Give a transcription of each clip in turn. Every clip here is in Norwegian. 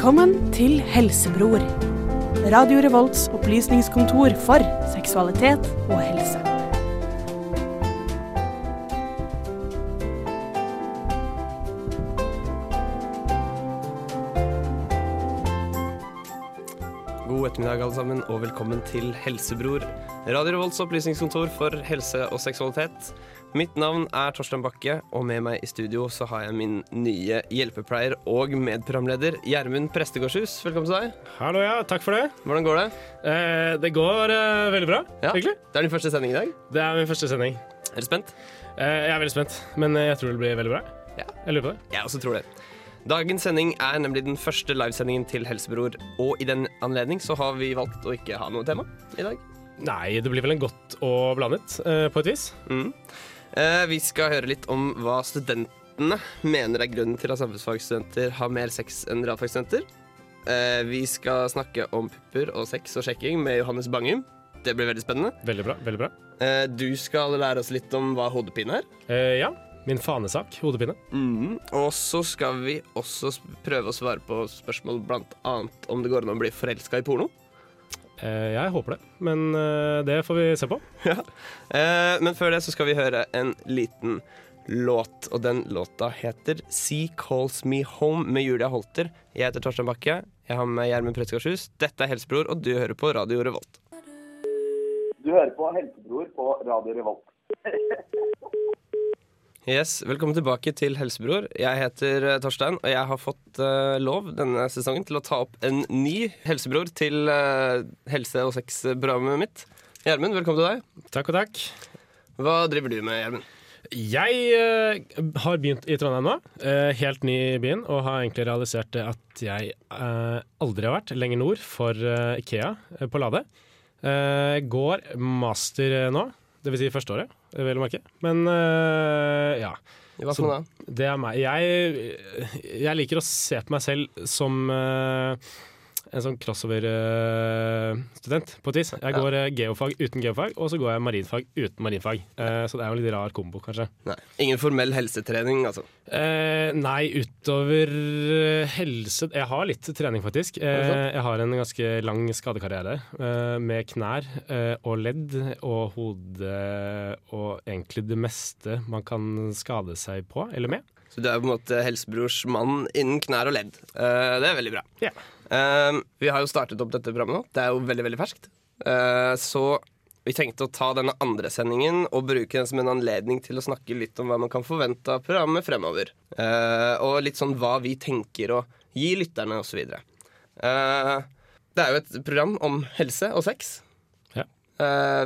Velkommen til Helsebror. Radio Revolts opplysningskontor for seksualitet og helse. God ettermiddag alle sammen, og velkommen til Helsebror. Radio Revolts opplysningskontor for helse og seksualitet. Mitt navn er Torstein Bakke, og med meg i studio så har jeg min nye hjelpepleier og medprogramleder Gjermund Prestegårdshus. Velkommen til deg. Hallo, ja. Takk for det. Hvordan går det? Eh, det går eh, veldig bra, Ja. egentlig. Det er din første sending i dag. Det er min første sending. Er du spent? Eh, jeg er veldig spent, men eh, jeg tror det blir veldig bra. Ja. Jeg lurer på det. Jeg også tror det. Dagens sending er nemlig den første livesendingen til Helsebror, og i den anledning så har vi valgt å ikke ha noe tema i dag. Nei, det blir vel en godt og blandet, eh, på et vis. Mm. Eh, vi skal høre litt om hva studentene mener er grunnen til at samfunnsfagstudenter har mer sex enn realfagsstudenter. Eh, vi skal snakke om pupper og sex og sjekking med Johannes Bangum. Det blir veldig spennende. Veldig bra. veldig bra. Eh, du skal lære oss litt om hva hodepine er. Eh, ja, min fanesak, hodepine. Mm. Og så skal vi også prøve å svare på spørsmål blant annet om det går an å bli forelska i porno. Eh, jeg håper det, men eh, det får vi se på. Eh, men før det så skal vi høre en liten låt, og den låta heter Sea Calls Me Home med Julia Holter. Jeg heter Torstein Bakke. Jeg har med Gjermund Prettsgardshus. Dette er Helsebror, og du hører på Radio Revolt. Du hører på Helsebror på Radio Revolt. Yes, Velkommen tilbake til Helsebror. Jeg heter eh, Torstein, og jeg har fått uh, lov denne sesongen til å ta opp en ny helsebror til uh, helse- og sexprogrammet mitt. Gjermund, velkommen til deg. Takk og takk. Hva driver du med, Gjermund? Jeg uh, har begynt i Trondheim nå, helt ny i byen, og har egentlig realisert at jeg aldri har vært lenger nord for Ikea på Lade. Går master eh, nå, vil Si første året, vel å merke. Men uh, ja, Hva for noe da? det er meg. Jeg, jeg liker å se på meg selv som eh, en sånn crossover-student, på et vis. Jeg går ja. geofag uten geofag, og så går jeg marinfag uten marinfag. Eh, så det er jo en litt rar kombo, kanskje. Nei. Ingen formell helsetrening, altså. Eh, nei, utover eh, helse Jeg har litt trening, faktisk. Eh, jeg har en ganske lang skadekarriere eh, med knær eh, og ledd og hode og egentlig det meste man kan skade seg på eller med. Så du er på en måte helsebrors mann innen knær og ledd. Eh, det er veldig bra. Yeah. Vi har jo startet opp dette programmet nå. Det er jo veldig, veldig ferskt. Eh, så vi tenkte å ta denne andre sendingen og bruke den som en anledning til å snakke litt om hva man kan forvente av programmet fremover. Eh, og litt sånn hva vi tenker å gi lytterne, osv. Uh, det er jo et program om helse og sex. Ja.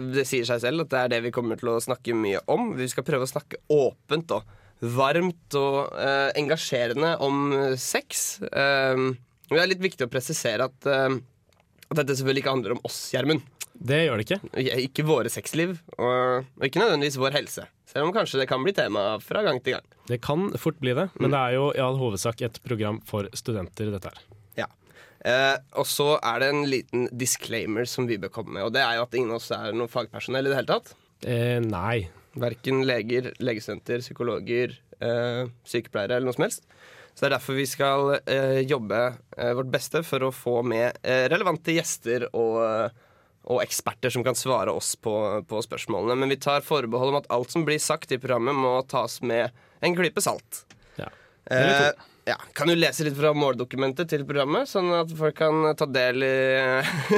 Det sier seg selv at det er det vi kommer til å snakke mye om. Vi skal prøve å snakke åpent og varmt og eh, engasjerende om eh, sex. Eh, det er litt viktig å presisere at, eh, at dette selvfølgelig ikke handler om oss, Gjermund. Det gjør det ikke. Ikke våre sexliv, og, og ikke nødvendigvis vår helse. Selv om kanskje det kan bli tema fra gang til gang. Det kan fort bli det, Mm. men det er jo i all hovedsak et program for studenter, dette her. Ja. Eh, og så er det en liten disclaimer som vi bør komme med. Og det er jo at ingen av oss er noe fagpersonell i det hele tatt. Eh, nei. Verken leger, legesenter, psykologer, eh, sykepleiere eller noe som helst. Så det er derfor vi skal eh, jobbe eh, vårt beste for å få med eh, relevante gjester og, eh, og eksperter som kan svare oss på, på spørsmålene. Men vi tar forbehold om at alt som blir sagt i programmet, må tas med en klype salt. Ja. Eh, ja. Kan du lese litt fra måldokumentet til programmet, sånn at folk kan ta del i,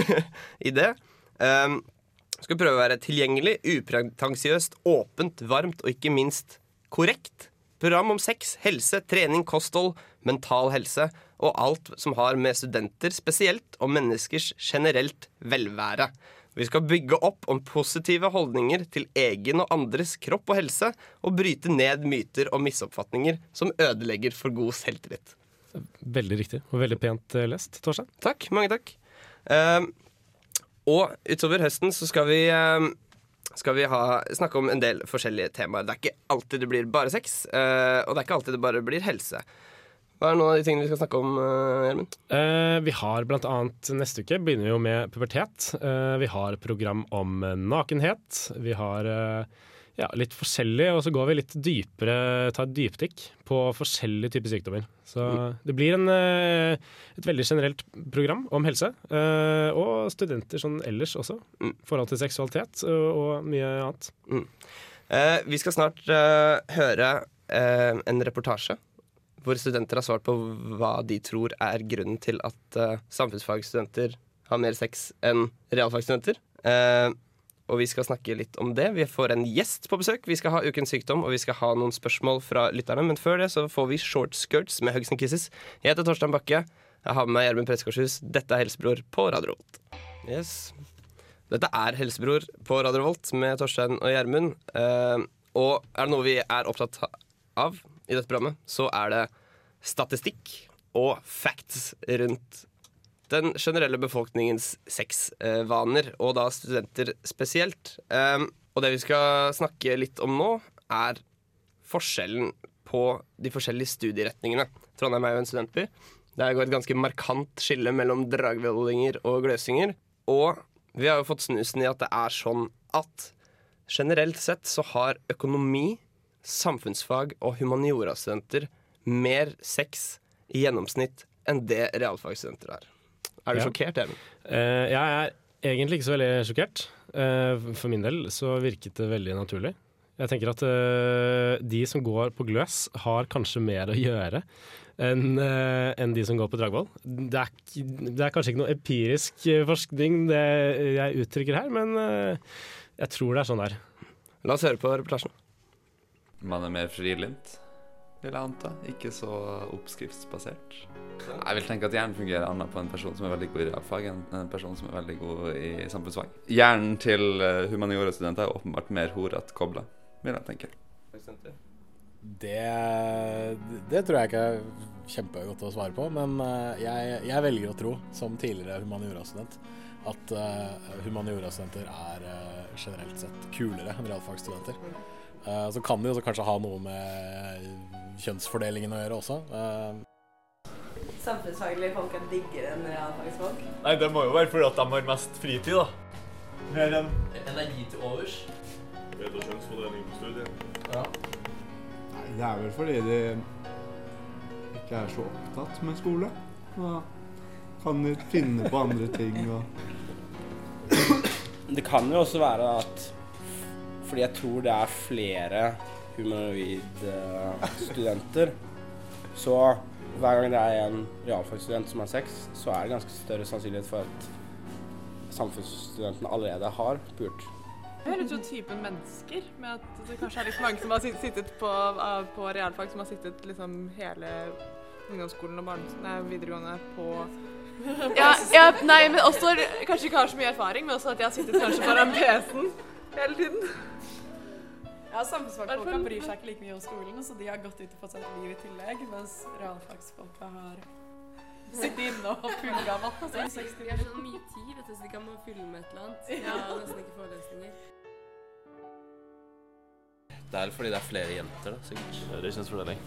i det? Um, skal prøve å være tilgjengelig, upretensiøst, åpent, varmt og ikke minst korrekt. Program om sex, helse, trening, kosthold, mental helse og alt som har med studenter spesielt og menneskers generelt velvære. Vi skal bygge opp om positive holdninger til egen og andres kropp og helse, og bryte ned myter og misoppfatninger som ødelegger for god selvtillit. Veldig riktig, og veldig pent eh, lest, Torstein. Takk. Mange takk. Ehm, og utover høsten så skal vi, ehm, skal vi ha, snakke om en del forskjellige temaer. Det er ikke alltid det blir bare sex, eh, og det er ikke alltid det bare blir helse. Hva er noen av de tingene vi skal snakke om, eh, Gjermund? Eh, vi har blant annet neste uke begynner vi jo med pubertet. Eh, vi har program om eh, nakenhet. Vi har eh, ja, litt forskjellig, og så går vi litt dypere, tar et dypdykk på forskjellige typer sykdommer. Så det blir en, eh, et veldig generelt program om helse, eh, og studenter sånn ellers også. Mm. forhold til seksualitet og, mye annet. Eh, vi skal snart eh, høre eh, en reportasje hvor studenter har svart på hva de tror er grunnen til at eh, samfunnsfagstudenter har mer sex enn realfagsstudenter. Og vi skal snakke litt om det. Vi får en gjest på besøk. Vi skal ha Ukens sykdom, og vi skal ha noen spørsmål fra lytterne. Men før det så får vi Short Skirts med Hugs and Kisses. Jeg heter Torstein Bakke. Jeg har med meg Gjermund Pressekorshus. Dette er Helsebror på Radio Volt. Yes. Dette er Helsebror på Radio Volt med Torstein og Gjermund. Uh, og er det noe vi er opptatt av i dette programmet, så er det statistikk og facts rundt den generelle befolkningens sexvaner, og da studenter spesielt. Eh, og det vi skal snakke litt om nå, er forskjellen på de forskjellige studieretningene. Trondheim er jo en studentby. Det går et ganske markant skille mellom dragvollinger og gløsinger. Og vi har jo fått snusen i at det er sånn at generelt sett så har økonomi, samfunnsfag og humaniorastudenter mer sex i gjennomsnitt enn det realfagsstudenter har. Er du Ja. sjokkert, Even? Uh, jeg er egentlig ikke så veldig sjokkert. Uh, for min del så virket det veldig naturlig. Jeg tenker at uh, de som går på gløs, har kanskje mer å gjøre enn uh, en de som går på Dragvoll. Det er, det er kanskje ikke noe empirisk eh, forskning det jeg uttrykker her, men uh, jeg tror det er sånn der. La oss høre på reportasjen. Man er mer frilynt, vil jeg anta. Ikke så oppskriftsbasert. Jeg vil tenke at hjernen fungerer annet på en person som er veldig god i realfag, enn en person som er veldig god i samfunnsfag. Hjernen til eh, humaniorastudenter er åpenbart mer horete kobla, vil jeg tenke. Det, det tror jeg ikke er kjempegodt å svare på, men eh, jeg, jeg velger å tro, som tidligere humaniorastudent, at uh, humaniorastudenter er eh, generelt sett kulere enn realfagsstudenter. Eh, så kan det jo kanskje ha noe med kjønnsfordelingen å gjøre også. Uh. Samfunnsfaglige folk er diggere enn realfagsfolk. Nei, det må jo være fordi at de har mest fritid, da. Mer enn Energi til overs. Bedre kjønnsfordeling på studiet. Ja. Nei, det er vel fordi de ikke er så opptatt med skole. Da kan de finne på andre ting og Det kan jo også være at Fordi jeg tror det er flere humanoid-studenter. Så hver gang det er en realfagsstudent som har sex, så er det ganske større sannsynlighet for at samfunnsstudenten allerede har pult. Jeg hører ut som typen mennesker, med at det kanskje er litt mange som har sittet på, på realfag, som har sittet liksom hele ungdomsskolen og barne, nei, videregående på ja, ja, nei, men også kanskje ikke har så mye erfaring, men også at jeg har sittet kanskje foran PC-en hele tiden. Ja, Samfunnsfagfolka bryr seg ikke like mye om skolen, så de har gått ut og fått seg et liv i tillegg, mens realfagsfolka har sittet inne og pugga matte. De har så mye tid, vet du, så de kan må fylle med et eller annet. Ja, nesten ikke forelesninger. Det er fordi det er flere jenter, da, sikkert. Det er kjønnsfordeling.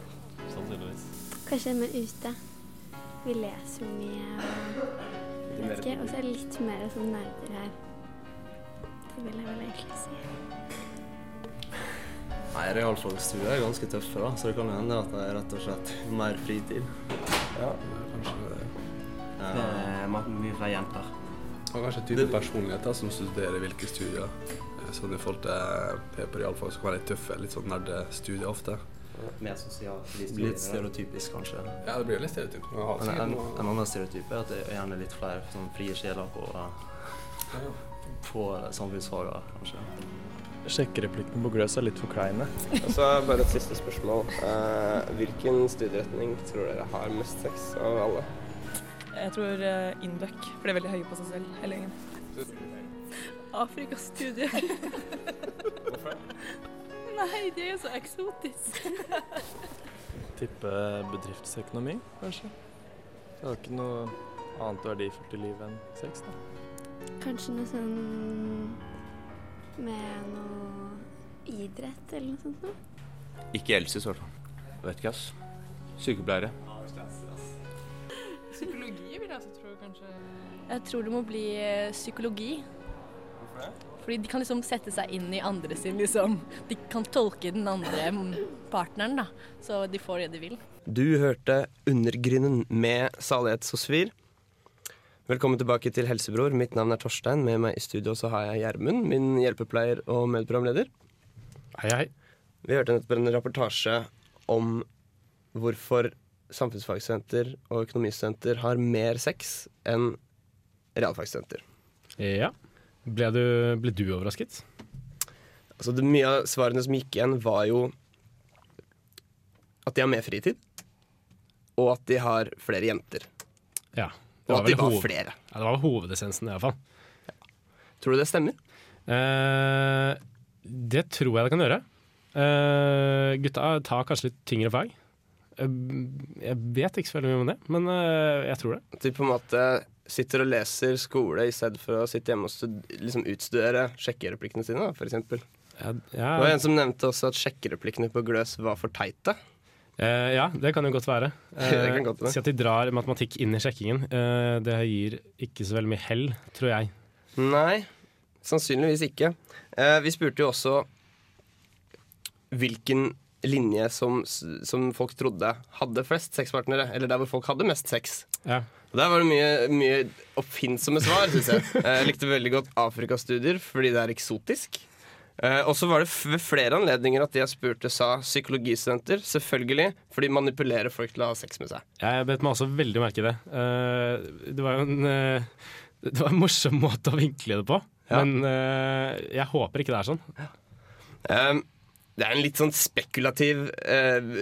Sannsynligvis. Kanskje mer ute. Vi leser mye og. Og så er det litt mer sånn nerder her. Det vil jeg vel egentlig si. Nei, realfagsstudiet er ganske tøffe, da, så det kan jo hende at det er rett og slett mer fritid. Ja, kanskje det. Det er mye flere jenter. Og kanskje type personligheter som studerer hvilke studier. Eh, Sånn i forhold til P på realfag så kan være litt tøffe, litt sånn nerdestudier ofte. Mer sosialt. Litt stereotypisk, kanskje. Ja, det blir litt stereotyp. Men en, en annen stereotyp er at det er gjerne litt flere sånn frie sjeler på, på samfunnsfagene, kanskje. Sjekkereplikken på Gløs er litt for kleine. Og så bare et siste spørsmål. Eh, hvilken studieretning tror dere har mest sex av alle? Jeg tror uh, Induc, for de er veldig høye på seg selv, hele gjengen. Afrikastudier. Hvorfor? Nei, det er jo så eksotisk. Tippe bedriftsøkonomi, kanskje. Det har ikke noe annet verdifullt i livet enn sex, da. Kanskje noe sånn med noe idrett eller noe sånt noe. Ikke Elsis, i hvert fall. Vet ikke, ass. Sykepleiere. Psykologi vil jeg også tro kanskje Jeg tror det må bli eh, psykologi. Hvorfor det? Fordi de kan liksom sette seg inn i andre sin liksom De kan tolke den andre partneren, da. Så de får det de vil. Du hørte 'Undergrunnen' med Salighet Sosfir. Velkommen tilbake til Helsebror. Mitt navn er Torstein. Med meg i studio så har jeg Gjermund, min hjelpepleier og medprogramleder. Hei, hei. Vi hørte nettopp en rapportasje om hvorfor samfunnsfagsstudenter og økonomistudenter har mer sex enn realfagsstudenter. Ja. Ble du, ble du overrasket? Altså det, mye av svarene som gikk igjen, var jo at de har mer fritid, og at de har flere jenter. Ja. Og at de var hoved- flere. Ja, det var hovedessensen, iallfall. Tror du det stemmer? Eh, det tror jeg det kan gjøre. Eh, gutta tar kanskje litt tyngre fag. Eh, jeg vet ikke så veldig mye om det, men eh, jeg tror det. At de på en måte sitter og leser skole i stedet for å sitte hjemme og liksom utstudere sjekkereplikkene sine, f.eks. eksempel. Ja, Det var en som nevnte også at sjekkereplikkene på Gløs var for teite. Eh, ja, det kan jo godt være. Kan godt være. Si at de drar matematikk inn i sjekkingen. Uh, det gir ikke så veldig mye hell, tror jeg. Nei, sannsynligvis ikke. Eh, vi spurte jo også hvilken linje som, som folk trodde hadde flest sexpartnere, eller der hvor folk hadde mest sex. Ja. Og Der var det mye, mye oppfinnsomme svar, syns jeg. Eh, Jeg likte veldig godt Afrikastudier fordi det er eksotisk. Eh, og så var det ved flere anledninger at jeg spurte, sa psykologistudenter. Selvfølgelig, for de manipulerer folk til å ha sex med seg. Jeg bet meg også veldig merke i det. Uh, det var jo en, uh, det var en morsom måte å vinkle det på, Ja. men jeg håper ikke det er sånn. Um, det er en litt sånn spekulativ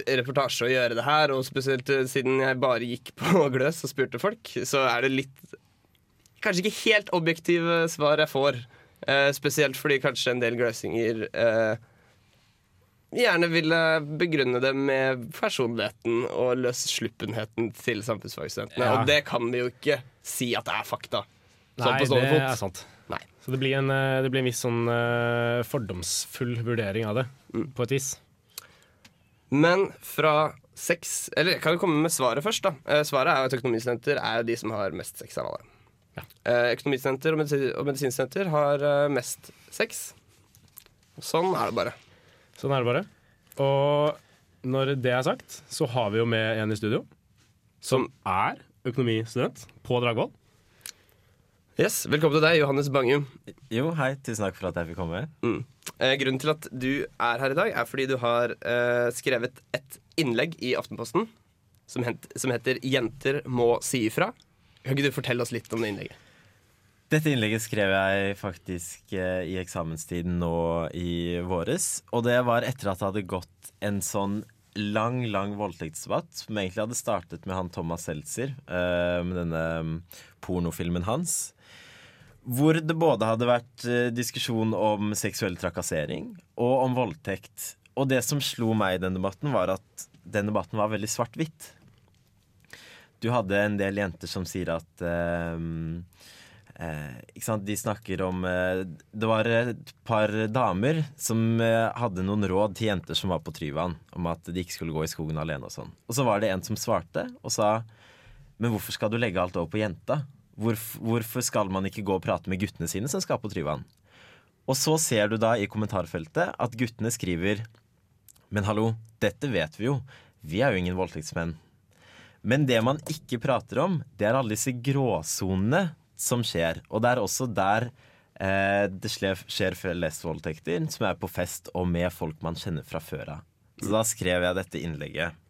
reportasje å gjøre det her, og spesielt siden jeg bare gikk på Gløs og spurte folk, så er det litt Kanskje ikke helt objektive svar jeg får. Eh, spesielt fordi kanskje en del gløsinger eh, gjerne ville begrunne det med personligheten og løssluppenheten til samfunnsfagstudentene. Ja. Og det kan vi jo ikke si at det er fakta. Sånn Nei, det fot. er sant. Nei. Så det blir en, eh, det blir en viss sånn uh, fordomsfull vurdering av det, på et vis. Men fra sex Eller kan vi komme med svaret først. da Svaret er jo at økonomistudenter er de som har mest sex av alle. Eh, økonomisenter og, medisin, og medisinsenter har eh, mest sex. Sånn er det bare. Sånn er det bare. Og når det er sagt, så har vi jo med en i studio som er økonomistudent på Dragvoll. Yes, Velkommen til deg, Johannes Bangum. Jo, hei. Tusen takk for at jeg fikk komme. Mm. Eh, grunnen til at du er her i dag, er fordi du har eh, skrevet et innlegg i Aftenposten som, hent, som heter 'Jenter må si ifra'. Kan ikke du fortelle oss litt om det innlegget? Dette innlegget skrev jeg faktisk eh, i eksamenstiden nå i våres. Og det var etter at det hadde gått en sånn lang, lang voldtektsdebatt, som egentlig hadde startet med han Thomas Seltzer, eh, med denne mm, pornofilmen hans. Hvor det både hadde vært eh, diskusjon om seksuell trakassering og om voldtekt. Og det som slo meg i den debatten, var at den debatten var veldig svart-hvitt. Du hadde en del jenter som sier at eh, eh? De snakker om eh, Det var et par damer som eh, hadde noen råd til jenter som var på Tryvann, om at de ikke skulle gå i skogen alene og sånn. Og så var det en som svarte og sa Men hvorfor skal du legge alt over på jenta? Hvorf, hvorfor skal man ikke gå og prate med guttene sine som skal på Tryvann? Og så ser du da i kommentarfeltet at guttene skriver Men hallo, dette vet vi jo. Vi er jo ingen voldtektsmenn. Men det man ikke prater om, det er alle disse gråsonene som skjer. Og det er også der eh, det skjer, flest voldtekter, som er på fest og med folk man kjenner fra før av. Så da skrev jeg dette innlegget.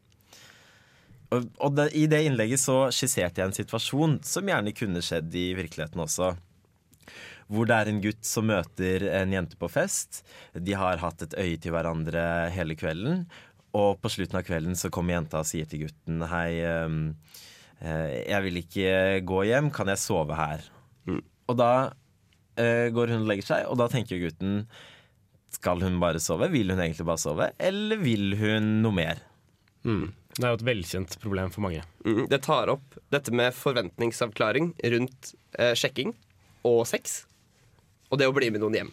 Og, og det, i det innlegget så skisserte jeg en situasjon som gjerne kunne skjedd i virkeligheten også. Hvor det er en gutt som møter en jente på fest. De har hatt et øye til hverandre hele kvelden. Og på slutten av kvelden så kommer jenta og sier til gutten Hei, ehm, eh, jeg vil ikke gå hjem, kan jeg sove her? Og da eh, går hun og legger seg, og da tenker gutten Skal hun bare sove? Vil hun egentlig bare sove? Eller vil hun noe mer? Det er jo et velkjent problem for mange. Mm, det tar opp dette med forventningsavklaring rundt eh, sjekking og sex. Og det å bli med noen hjem.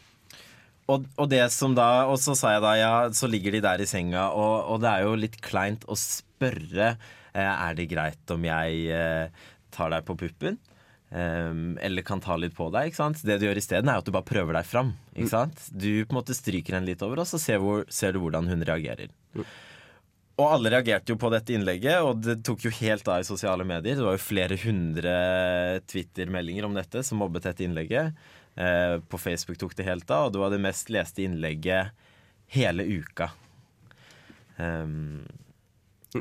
Og, og det som da Og så sa jeg da ja, så ligger de der i senga, og, og det er jo litt kleint å spørre eh, Er det greit om jeg eh, tar deg på puppen. Um, eller kan ta litt på deg. ikke sant? Det du gjør isteden, er at du bare prøver deg fram. Du på en måte stryker henne litt over, og så ser, hvor, ser du hvordan hun reagerer. Og alle reagerte jo på dette innlegget, og det tok jo helt av i sosiale medier. Det var jo flere hundre Twitter-meldinger om dette som mobbet dette innlegget. Eh, på Facebook tok det helt av, og det var det mest leste innlegget hele uka. Um,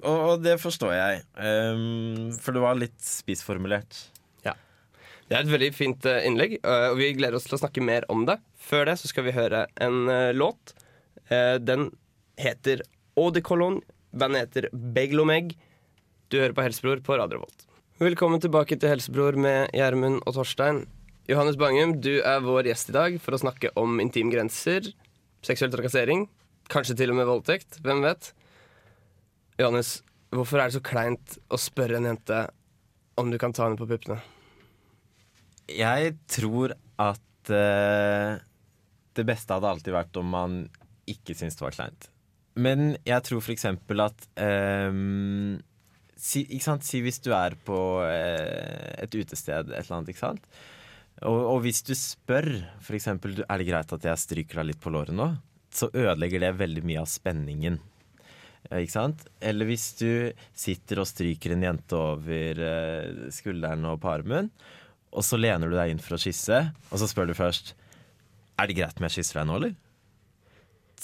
og, og det forstår jeg, um, for det var litt spissformulert. Ja. Det er et veldig fint eh, innlegg, eh, og vi gleder oss til å snakke mer om det. Før det så skal vi høre en låt. Den heter Eau de. Bandet heter Beglomeg. Du hører på Helsebror på Radio Volt. Velkommen tilbake til Helsebror med Gjermund og Torstein. Johannes Bangum, du er vår gjest i dag for å snakke om intimgrenser, seksuell trakassering, kanskje til og med voldtekt. Hvem vet? Johannes, hvorfor er det så kleint å spørre en jente om du kan ta henne på puppene? Jeg tror at uh, det beste hadde alltid vært om man ikke syntes det var kleint. Men jeg tror for eksempel at um, si, si hvis du er på uh, et utested, et eller annet, ikke sant? Og, og hvis du spør eksempel er det greit at jeg stryker deg litt på låret nå, så ødelegger det veldig mye av spenningen. Eh, Ikke sant? Eller hvis du sitter og stryker en jente over eh, skulderen og på armen, og så lener du deg inn for å kysse, og så spør du først Er det greit om jeg kysser deg nå, eller?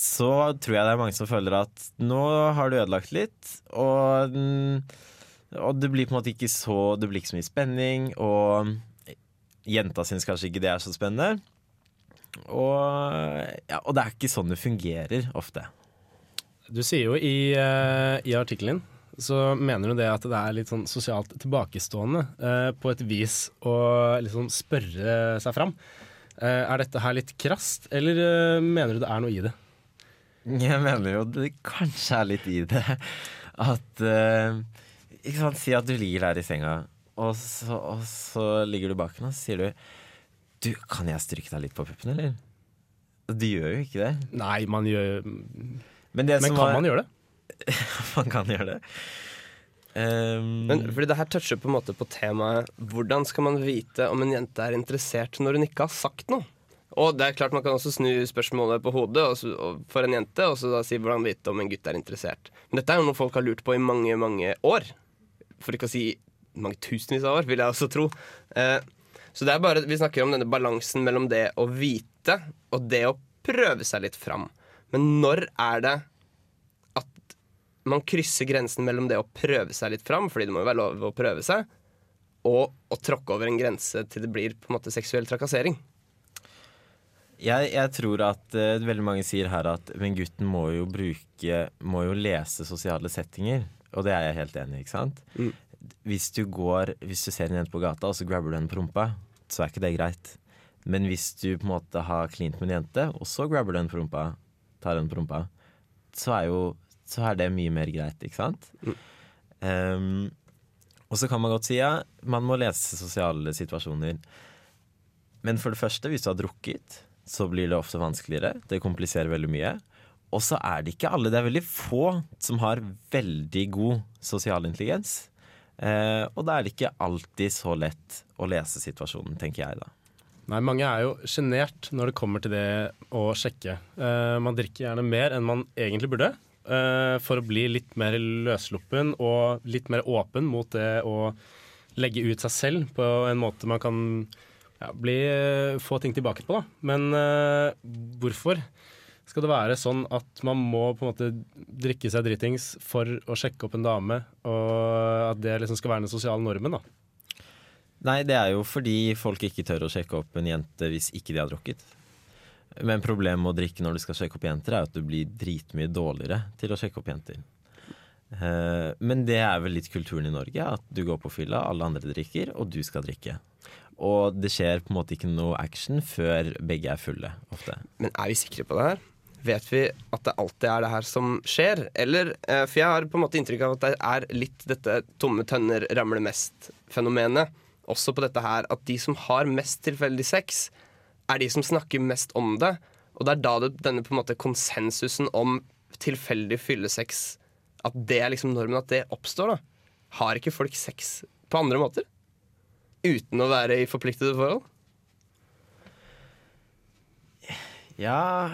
Så tror jeg det er mange som føler at nå har du ødelagt litt, og, mm, og det blir på en måte ikke så Det blir ikke så mye spenning, og jenta syns kanskje ikke det er så spennende. Og, ja, og det er ikke sånn det fungerer ofte. Du sier jo i, uh, i artikkelen så mener du det at det er litt sånn sosialt tilbakestående uh, på et vis å liksom spørre seg fram. Uh, er dette her litt krast, eller mener du det er noe i det? Jeg mener jo det kanskje er litt i det. At Ikke sant, Si at du ligger der i senga, og så, og så ligger du bak henne, og så sier du Du, kan jeg stryke deg litt på puppen, eller? Du gjør jo ikke det. Nei, man gjør Men, det Men som kan var- man gjøre det? man kan gjøre det. Um, Men fordi det her toucher på en måte på temaet Hvordan skal man vite om en jente er interessert når hun ikke har sagt noe? Og det er klart Man kan også snu spørsmålet på hodet og, så- og for en jente og så da si hvordan vite om en gutt er interessert. Men dette er jo noe folk har lurt på i mange, mange år. For ikke å si mange tusenvis av år, vil jeg også tro. Eh, så det er bare, vi snakker om denne balansen mellom det å vite og det å prøve seg litt fram. Men når er det at man krysser grensen mellom det å prøve seg litt fram, fordi det må jo være lov å prøve seg, og å tråkke over en grense til det blir på en måte seksuell trakassering? Jeg, jeg tror at uh, veldig mange sier her at Men gutten må jo bruke Må jo lese sosiale settinger. Og det er jeg helt enig i. ikke sant? Hvis du går Hvis du ser en jente på gata, og så grabber du henne på rumpa, så er ikke det greit. Men hvis du på en måte har klint med en jente, og så grabber du henne på rumpa, tar henne på rumpa, så er jo så er det mye mer greit, ikke sant? Um, og så kan man godt si ja, man må lese sosiale situasjoner. Men for det første, hvis du har drukket, så blir det ofte vanskeligere. Det kompliserer veldig mye. Og så er det ikke alle, det er veldig få som har veldig god sosial intelligens. Eh, og da er det ikke alltid så lett å lese situasjonen, tenker jeg da. Nei, mange er jo sjenert når det kommer til det å sjekke. Eh, man drikker gjerne mer enn man egentlig burde. eh, for å bli litt mer løssluppen og litt mer åpen mot det å legge ut seg selv på en måte man kan ja, bli, få ting tilbake på. Da. Men eh, hvorfor skal det være sånn at man må på en måte drikke seg dritings for å sjekke opp en dame, og at det liksom skal være den sosiale normen? da? Nei, det er jo fordi folk ikke tør å sjekke opp en jente hvis ikke de har drukket. Men problemet med å drikke når du skal sjekke opp jenter, er at du blir dritmye dårligere til å sjekke opp jenter. Eh, Men det er vel litt kulturen i Norge, at du går på fylla, alle andre drikker, og du skal drikke. Og det skjer på en måte ikke noe action før begge er fulle, ofte. Men er vi sikre på det her? Vet vi at det alltid er det her som skjer? Eller, eh, For jeg har på en måte inntrykk av at det er litt dette tomme tønner ramler mest-fenomenet. Også på dette her at de som har mest tilfeldig sex, er de som snakker mest om det. Og det er da det, denne på en måte konsensusen om tilfeldig fyllesex At det er liksom normen, at det oppstår. da Har ikke folk sex på andre måter? uten å være i forpliktede forhold? Ja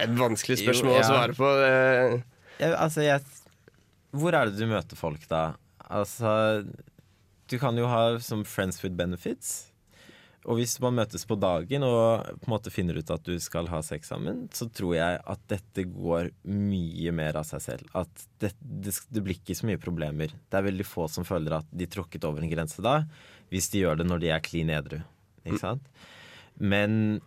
Et vanskelig Jo, spørsmål ja. å svare på. eh. Jeg, altså, jeg Hvor er det du møter folk, da? Altså Du kan jo ha som friends with benefits. Og hvis man møtes på dagen og på en måte finner ut at du skal ha sex sammen, så tror jeg at dette går mye mer av seg selv. At det, det, det blir ikke så mye problemer. Det er veldig få som føler at de tråkket over en grense da, hvis de gjør det når de er klin edru. Ikke sant? Men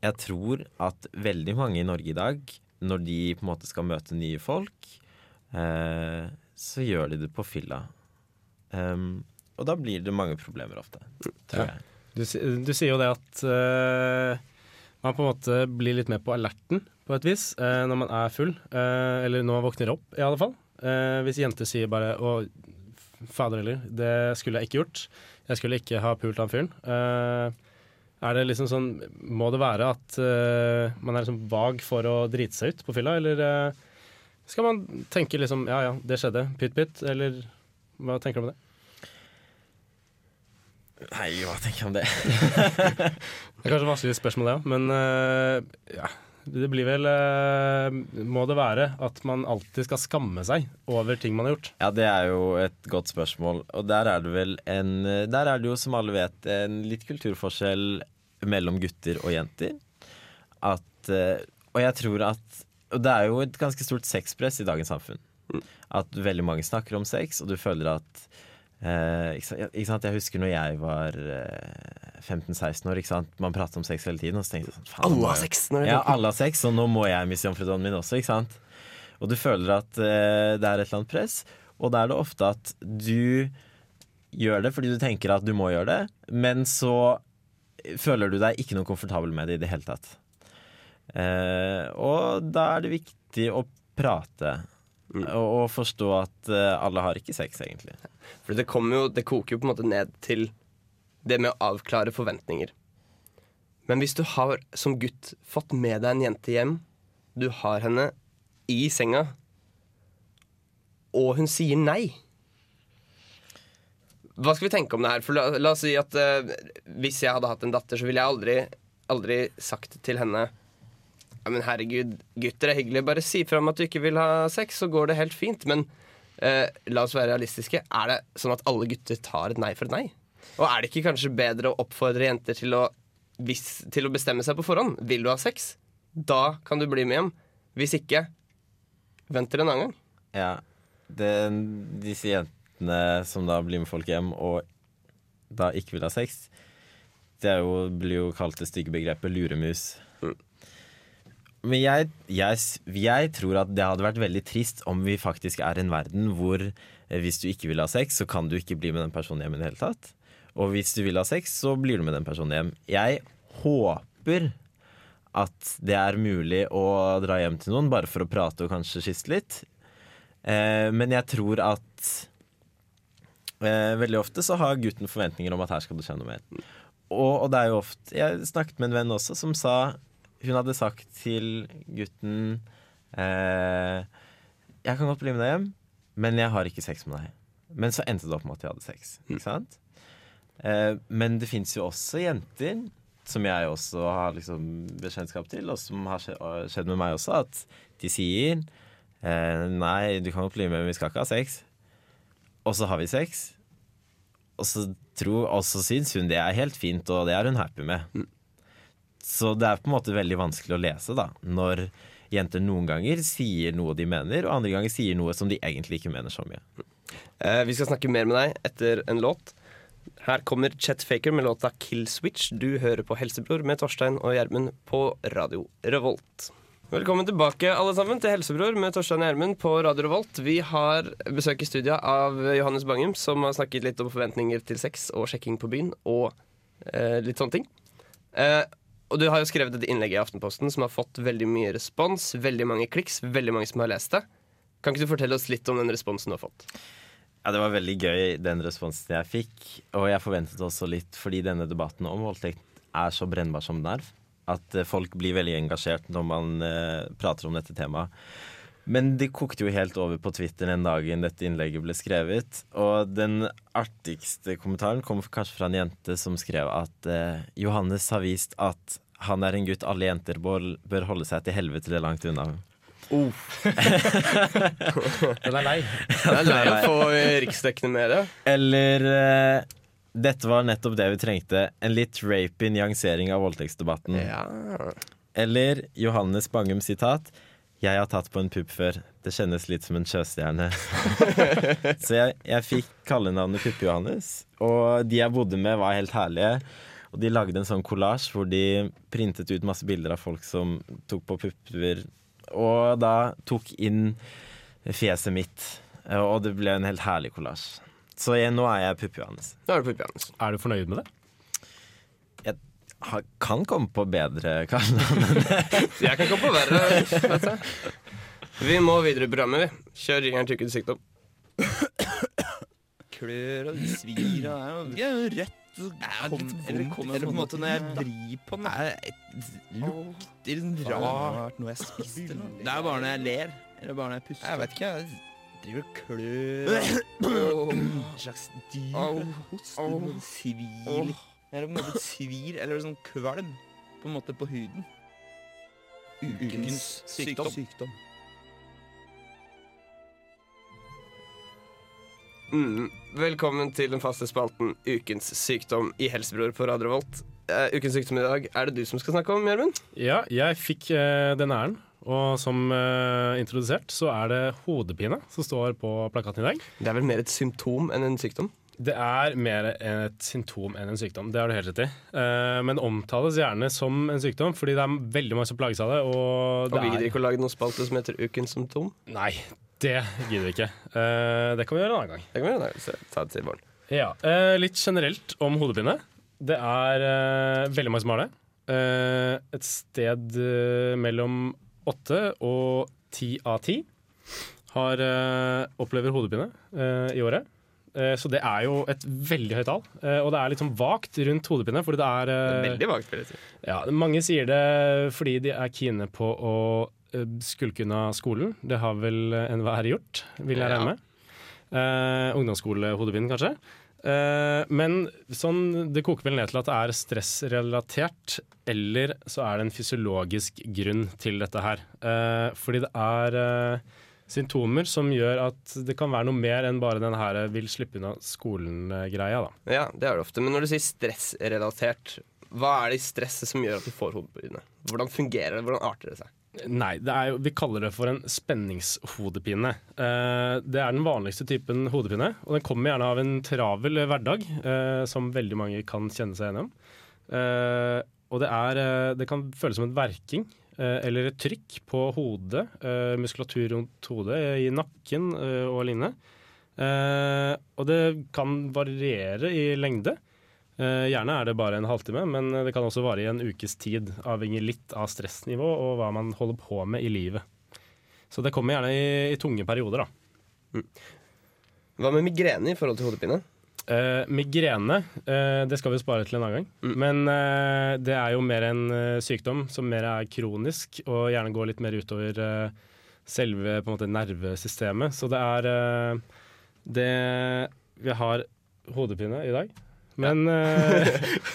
jeg tror at veldig mange i Norge i dag, når de på en måte skal møte nye folk, eh, så gjør de det på fylla. Um, og da blir det mange problemer ofte, tror jeg. Du, du sier jo det at uh, man på en måte blir litt mer på alerten på et vis uh, når man er full. Uh, eller når man våkner opp, i alle fall. Hvis jenter sier bare 'Å, fader heller, det skulle jeg ikke gjort'. Jeg skulle ikke ha pult han fyren. Eh, er det liksom sånn Må det være at uh, man er liksom vag for å drite seg ut på fylla, eller uh, skal man tenke liksom 'ja ja, det skjedde', pytt pytt', eller hva tenker du om det? Nei, hva tenker jeg om det? Det er kanskje et vanskelig spørsmål, det òg, men uh, ja. Det blir vel eh, Må det være at man alltid skal skamme seg over ting man har gjort? Ja, det er jo et godt spørsmål. Og der er det vel en Der er det jo, som alle vet, en litt kulturforskjell mellom gutter og jenter. At eh, Og jeg tror at Og det er jo et ganske stort sexpress i dagens samfunn. At veldig mange snakker om sex, og du føler at eh, ikke, sant, ikke sant? Jeg husker når jeg var eh, 15-16 år. Ikke sant? Man pratet om sex hele tiden. Og så tenkte jeg sånn Alle har sex når Ja, alle har sex, og nå må jeg miste jomfrudommen min også. Ikke sant? Og du føler at eh, det er et eller annet press, og da er det ofte at du gjør det fordi du tenker at du må gjøre det, men så føler du deg ikke noe komfortabel med det i det hele tatt. Eh, og da er det viktig å prate. Og, og forstå at eh, alle har ikke sex, egentlig. For det, kommer jo, det koker jo på en måte ned til det med å avklare forventninger. Men hvis du har som gutt fått med deg en jente hjem, du har henne i senga, og hun sier nei Hva skal vi tenke om det her? For la, la oss si at uh, hvis jeg hadde hatt en datter, så ville jeg aldri, aldri sagt til henne ja, men herregud, gutter er hyggelige. Bare si fra om at du ikke vil ha sex, så går det helt fint. Men eh, la oss være realistiske. Er det sånn at alle gutter tar et nei for et nei? Og er det ikke kanskje bedre å oppfordre jenter til å, hvis, til å bestemme seg på forhånd? Vil du ha sex? Da kan du bli med hjem. Hvis ikke, vent til en annen gang. Ja, det, disse jentene som da blir med folk hjem og da ikke vil ha sex, det jo, blir jo kalt det stygge begrepet luremus. Men jeg, jeg, jeg tror at det hadde vært veldig trist om vi faktisk er en verden hvor eh, hvis du ikke vil ha sex, så kan du ikke bli med den personen hjem i det hele tatt. Og hvis du vil ha sex, så blir du med den personen hjem. Jeg håper at det er mulig å dra hjem til noen bare for å prate og kanskje kysse litt. Eh, men jeg tror at eh, veldig ofte så har gutten forventninger om at her skal det skje noe mer. Og, og det er jo ofte Jeg snakket med en venn også som sa Hun hadde sagt til gutten eh, Jeg kan godt bli med deg hjem, men jeg har ikke sex med deg. Men så endte det opp med at de hadde sex. Ikke sant? Eh, men det fins jo også jenter, som jeg også har liksom bekjentskap til, og som har skjedd med meg også, at de sier eh, Nei, du kan godt bli med, men vi skal ikke ha sex. Og så har vi sex. Og så, tror, og så syns hun det er helt fint, og det er hun happy med. Så det er på en måte veldig vanskelig å lese, da. Når jenter noen ganger sier noe de mener, og andre ganger sier noe som de egentlig ikke mener så mye. Eh, vi skal snakke mer med deg etter en låt. Her kommer Chet Faker med låta 'Kill Switch'. Du hører på Helsebror med Torstein og Gjermund på Radio Revolt. Velkommen tilbake alle sammen til Helsebror med Torstein og Gjermund på Radio Revolt. Vi har besøk i studio av Johannes Bangum, som har snakket litt om forventninger til sex og sjekking på byen og eh, litt sånne ting. Eh, og du har jo skrevet et innlegg i Aftenposten som har fått veldig mye respons, veldig mange kliks, veldig mange som har lest det. Kan ikke du fortelle oss litt om den responsen du har fått? Ja, Det var veldig gøy, den responsen jeg fikk. Og jeg forventet også litt, fordi denne debatten om voldtekt er så brennbar som den er. At eh, folk blir veldig engasjert når man eh, prater om dette temaet. Men det kokte jo helt over på Twitter den dagen dette innlegget ble skrevet. Og den artigste kommentaren kom kanskje fra en jente som skrev at eh, Johannes har vist at han er en gutt alle jenter bør, bør holde seg til helvete eller langt unna. Den er lei. Den er lei å få riksdekkende medie. Eller eh, dette var nettopp det vi trengte. En litt rapy nyansering av voldtektsdebatten. Eller Johannes Bangum sitat. Jeg har tatt på en pupp før. Det kjennes litt som en sjøstjerne. Så jeg, jeg fikk kallenavnet Puppe-Johannes. Og de jeg bodde med, var helt herlige. Og de lagde en sånn kollasj hvor de printet ut masse bilder av folk som tok på pupper. Og da tok inn fjeset mitt. Og det ble en helt herlig kollasj. Så jeg, nå er jeg Puppe-Johannes. Er. Er du fornøyd med det? Kan komme på bedre kallenavn. Jeg kan komme på verre. Vi må videre i programmet, vi. Kjør ringeren til ukens sykdom. Klør og svir og er jo- det er jo og kom- Eller eller på en måte når jeg vrir på den. Det lukter rart noe jeg spiste. Det er bare når jeg ler. Eller bare når jeg puster. Jeg vet ikke. Jeg driver og klør. En slags dyr. Hoster. Svir. Eller på en måte svir, eller sånn kvalm. På en måte på huden. Ukens sykdom. sykdom. Mm. Velkommen til den faste spalten Ukens sykdom i Helsebror på Radio. Eh, ukens sykdom i dag er det du som skal snakke om, Gjermund. Ja, jeg fikk uh, den æren. Og som uh, introdusert så er det hodepine som står på plakaten i dag. Det er vel mer et symptom enn en sykdom? Det er mer et symptom enn en sykdom. Det har du helt rett i. Eh, men omtales gjerne som en sykdom, fordi det er veldig mange som plages av det. Og, Og vi gidder er... ikke å lage noen spalte som heter Ukens symptom? Nei, det gidder vi ikke. Eh, det kan vi gjøre en annen gang. Det kan vi gjøre en annen. Ta det til barn. Ja, eh, Litt generelt om hodepine. Det er veldig mange som har det. Et sted mellom åtte og ti av ti har opplever hodepine i året. Eh, så det er jo et veldig høyt tall. Eh, og det er litt sånn vagt rundt hodepine. Fordi det er, eh, Veldig vagt, vil jeg si. ja, mange sier det fordi de er kine på å skulke unna skolen. Det har vel enhver gjort, vil jeg regne med. Eh, ungdomsskolehodepine, kanskje. Men sånn, det koker vel ned til at det er stressrelatert, eller så er det en fysiologisk grunn til dette her. Fordi det er symptomer som gjør at det kan være noe mer enn bare den her vil slippe unna skolen-greia. da. Ja, det er det ofte. Men når du sier stressrelatert, hva er det i stresset som gjør at du får hodepine? Hvordan fungerer det? Hvordan arter det seg? Nei, det jo, vi kaller det for en spenningshodepine. Eh, det er den vanligste typen hodepine, og den kommer gjerne av en travel hverdag, eh, som veldig mange kan kjenne seg igjen om. Eh, og det, er, eh, det kan føles som en verking eh, eller et trykk på hodet, eh, muskulatur rundt hodet, i nakken eh, og lignende. Eh, og det kan variere i lengde. Eh, gjerne er det bare en halvtime, men det kan også vare i en ukes tid, avhengig litt av stressnivå og hva man holder på med i livet. Så det kommer gjerne i, i tunge perioder, da. Hva med migrene i forhold til hodepine? Eh, migrene, uh, det skal vi spare til en annen gang. Men uh, det er jo mer en sykdom som mer er kronisk, og gjerne går litt mer utover selve på en måte, nervesystemet. Så det er det Vi har hodepine i dag. Men eh,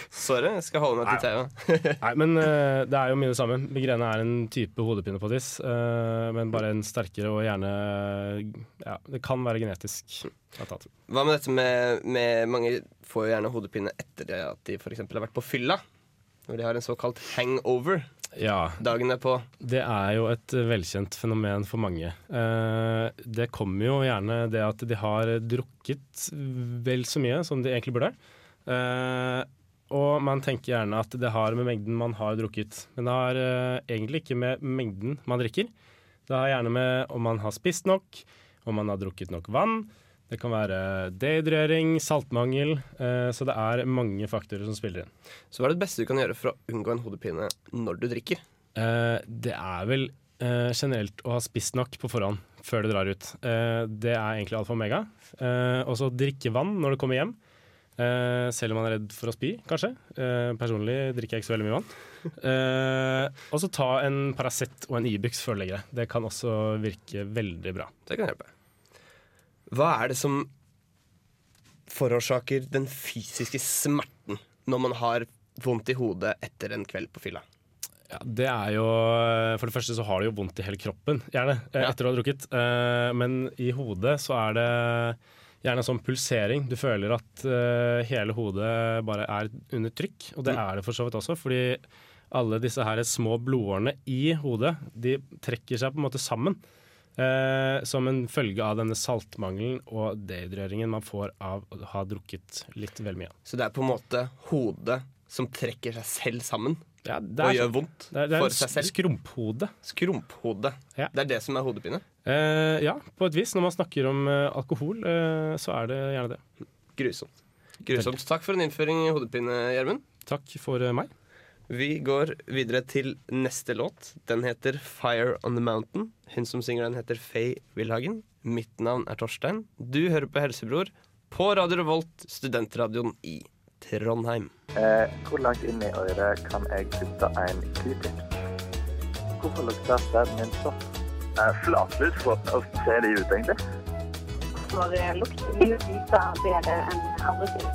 Sorry, jeg skal holde meg til TV. Nei, men eh, det er jo mye det samme. Migrene er en type hodepine på tiss, eh, men bare en sterkere og gjerne Ja, det kan være genetisk. Hva med dette med, med Mange får jo gjerne hodepine etter det at de f.eks. har vært på fylla. Når de har en såkalt hangover Ja. dagen derpå. Det er jo et velkjent fenomen for mange. Det kommer jo gjerne det at de har drukket vel så mye som de egentlig burde. Eh, og man tenker gjerne at det har med mengden man har drukket. Men det har eh, egentlig ikke med mengden man drikker. Det har gjerne med om man har spist nok, om man har drukket nok vann. Det kan være dehydrering, saltmangel. eh, så det er mange faktorer som spiller inn. Så hva er det beste du kan gjøre for å unngå en hodepine når du drikker? Det er vel generelt å ha spist nok på forhånd før du drar ut. Det er egentlig alfa og omega. Og så drikke vann når du kommer hjem. Eh, selv om man er redd for å spy, kanskje. Uh, personlig drikker jeg ikke så veldig mye vann. Uh, og så ta en Paracet og en Ibux før du legger deg. Det kan også virke veldig bra. Det kan hjelpe. Hva er det som forårsaker den fysiske smerten når man har vondt i hodet etter en kveld på fylla? Ja, det er jo For det første så har du jo vondt i hele kroppen, gjerne, etter etter å ha drukket. Men i hodet så er det gjerne en sånn pulsering. Du føler at uh, hele hodet bare er under trykk, og det Mm. er det for så vidt også. Fordi alle disse her små blodårene i hodet, de trekker seg på en måte sammen. Eh, som en følge av denne saltmangelen og dehydreringen man får av å ha drukket litt vel mye. Så det er på en måte hodet som trekker seg selv sammen Ja, det og gjør vondt det er- det er for seg selv? Skrumphode. Skrumphode. Det er det som er hodepine? Eh, ja, på et vis. Når man snakker om eh, alkohol, eh, så er det gjerne det. Grusomt. Grusomt. Takk for en innføring i hodepine, Gjermund. Takk for eh, meg. Vi går videre til neste låt. Den heter 'Fire On The Mountain'. Hun som synger den, heter Faye Wilhagen. Mitt navn er Torstein. Du hører på Helsebror på Radio Revolt, studentradioen i Trondheim. Eh, hvor langt inn i øret kan jeg putte en q-tips? Hvorfor lukter stemmen min sånn? Eh, Flatlus, hvordan ser de ut egentlig? For lukter de ut bedre enn andre ting.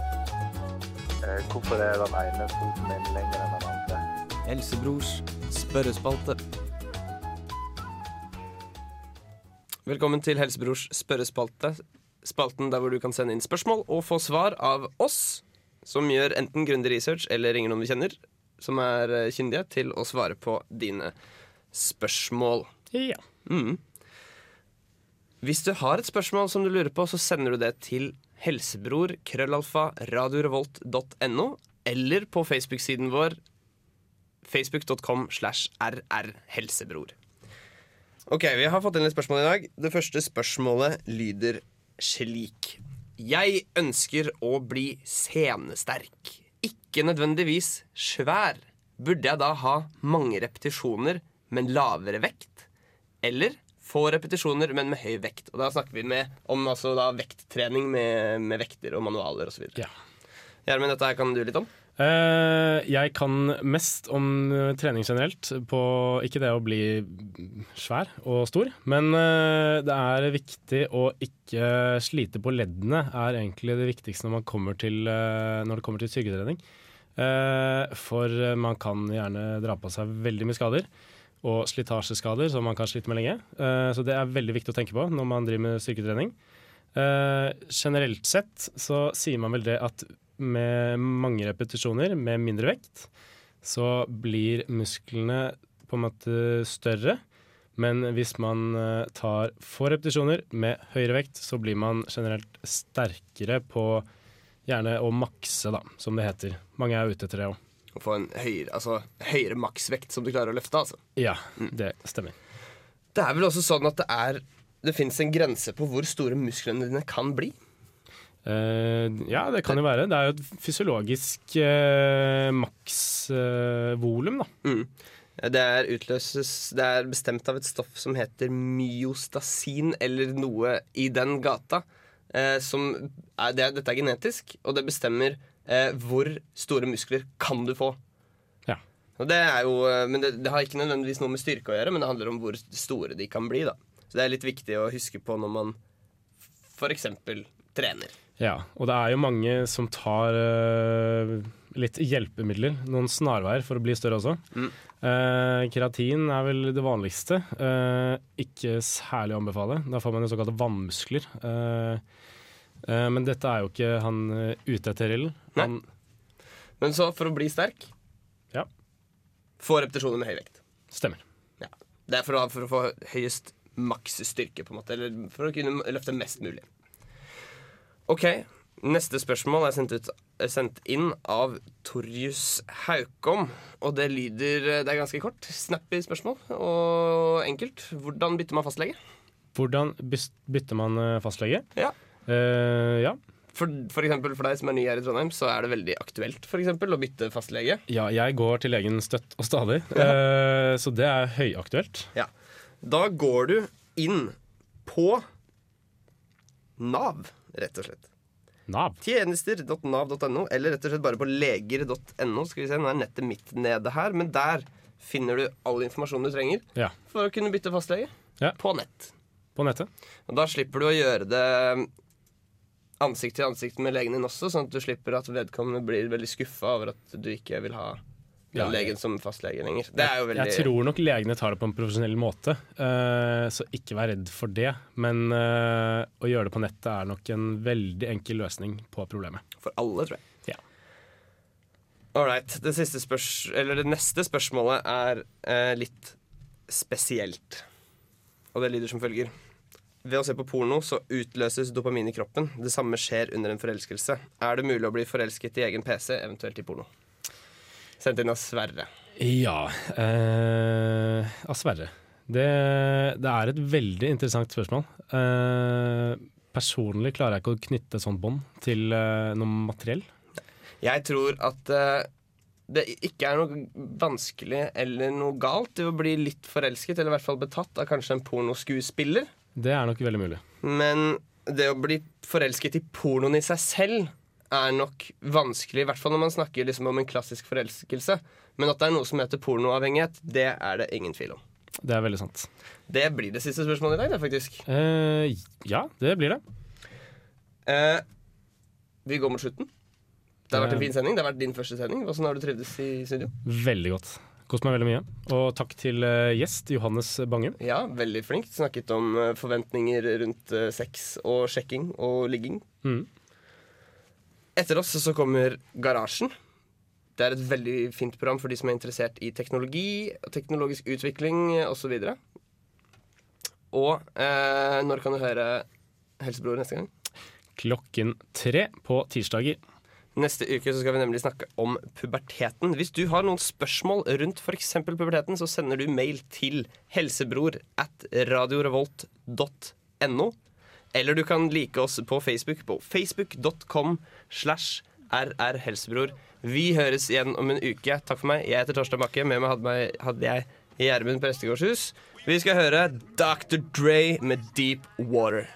Eh, hvorfor er den ene foten min lenger enn den andre? Helsebrors spørrespalte. Velkommen til Helsebrors spørrespalte. Spalten der hvor du kan sende inn spørsmål og få svar av oss, som gjør enten grundig research eller ringer noen vi kjenner, som er eh, kyndige til å svare på dine spørsmål. Ja. Mm. Hvis du har et spørsmål som du lurer på, så sender du det til helsebror krøllalfa radiorevolt.no eller på Facebook-siden vår facebook.com slash rrhelsebror. Ok, vi har fått inn litt spørsmål i dag. Det første spørsmålet lyder slik. Jeg ønsker å bli scenesterk. Ikke nødvendigvis svær. Burde jeg da ha mange repetisjoner, men lavere vekt? Eller få repetisjoner, men med høy vekt? Og da snakker vi med, om altså da vekttrening med, med vekter og manualer osv. Ja. Dette her kan du litt om? Eh, jeg kan mest om eh, trening generelt, på ikke det å bli svær og stor, men eh, det er viktig å ikke slite på leddene, er egentlig det viktigste når, til, når det kommer til styrketrening. For man kan gjerne dra på seg veldig mye skader. Og slitasjeskader som man kan slite med lenge. Så det er veldig viktig å tenke på når man driver med styrketrening. Generelt sett så sier man vel det at med mange repetisjoner med mindre vekt, så blir musklene på en måte større. Men hvis man eh, tar få repetisjoner med høyere vekt, så blir man generelt sterkere på gjerne å makse, da, som det heter. Mange er ute etter det òg. Å få en høyere, altså, høyere maksvekt som du klarer å løfte, altså. Ja, det stemmer. Det er vel også sånn at det er Det fins en grense på hvor store musklene dine kan bli. Eh, ja, det kan jo være. Det er jo et fysiologisk uh, maksvolum, da. Mm. Det er utløses Det er bestemt av et stoff som heter myostasin, eller noe i den gata. Eh, som er, det, dette er genetisk, og det bestemmer hvor store muskler kan du få. Ja. Og det er jo, men det, det har ikke nødvendigvis noe med styrke å gjøre, men det handler om hvor store de kan bli. da Så det er litt viktig å huske på når man f.eks. trener. Ja, og det er jo mange som tar uh, litt hjelpemidler, noen snarveier for å bli større også. Mm. Uh, keratin er vel det vanligste. Uh, ikke særlig å anbefale. Da får man jo såkalte vannmuskler. Men dette er jo ikke han ute etter, ilden. Men så, for å bli sterk Ja. Få repetisjoner med høy vekt. Stemmer. Ja. Det er for å, for å få høyest maks styrke, på en måte. Eller for å kunne løfte mest mulig. OK. Neste spørsmål er sendt, ut, er sendt inn av Torjus Haukom. Og det lyder Det er ganske kort. Snappy spørsmål og enkelt. Hvordan bytter man fastlege? hvordan bytter man eh, fastlege? Ja. Uh, ja. For, for eksempel for deg som er ny her i Trondheim, så er det veldig aktuelt for eksempel, å bytte fastlege. ja, jeg går til legen støtt og stadig, uh, så det er høyaktuelt. Ja. Da går du inn på Nav, rett og slett. Nav. Tjenester.nav.no, eller rett og slett bare på leger.no. Skal vi se, Nå er nettet mitt nede her, men der finner du all informasjon du trenger Ja. for å kunne bytte fastlege. Ja. På nett. På nettet. Og da slipper du å gjøre det ansikt til ansikt med legen din også, sånn at du slipper at vedkommende blir veldig skuffa over at du ikke vil ha den Ja. legen som fastlege lenger. Er veldig Jeg tror nok legene tar det på en profesjonell måte, uh, så ikke vær redd for det. Men uh, å gjøre det på nettet er nok en veldig enkel løsning på problemet. For alle, tror jeg. Ja. Ålreit. Det, det neste spørsmålet er uh, litt spesielt. Og det lyder som følger. Ved å se på porno så utløses dopamin i kroppen. Det samme skjer under en forelskelse. Er det mulig å bli forelsket i egen PC, eventuelt i porno? Sendt inn av Sverre. Ja eh, Av Sverre. Det, det er et veldig interessant spørsmål. Eh, personlig klarer jeg ikke å knytte sånn sånt bånd til eh, noe materiell. Jeg tror at eh, det ikke er noe vanskelig eller noe galt i å bli litt forelsket, eller i hvert fall betatt av kanskje en pornoskuespiller. Det er nok veldig mulig. Men det å bli forelsket i pornoen i seg selv er nok vanskelig, i hvert fall når man snakker liksom om en klassisk forelskelse. Men at det er noe som heter pornoavhengighet, det er det ingen tvil om. Det er veldig sant. Det blir det siste spørsmålet i dag, det, faktisk. Eh, ja, det blir det. Eh, vi går mot slutten. Det har vært en fin sending. Det har vært din første sending. Hvordan har du trivdes i studio? Veldig godt. Kost meg veldig mye. Og takk til eh, gjest Johannes Bange. Ja, veldig flink. Snakket om eh, forventninger rundt eh, sex og sjekking og ligging. Mm. Etter oss så kommer Garasjen. Det er et veldig fint program for de som er interessert i teknologi, teknologisk utvikling osv. Og, og eh, når kan du høre Helsebror neste gang? Klokken tre på tirsdager. Neste uke så skal vi nemlig snakke om puberteten. Hvis du har noen spørsmål rundt f.eks. puberteten, så sender du mail til helsebror at radiorevolt.no. Eller du kan like oss på Facebook på facebook.com slash rrhelsebror. Vi høres igjen om en uke. Takk for meg. Jeg heter Torstein Bakke. Med meg hadde, meg, hadde jeg Gjermund Prestegårdshus. Vi skal høre Dr. Dre med Deep Water.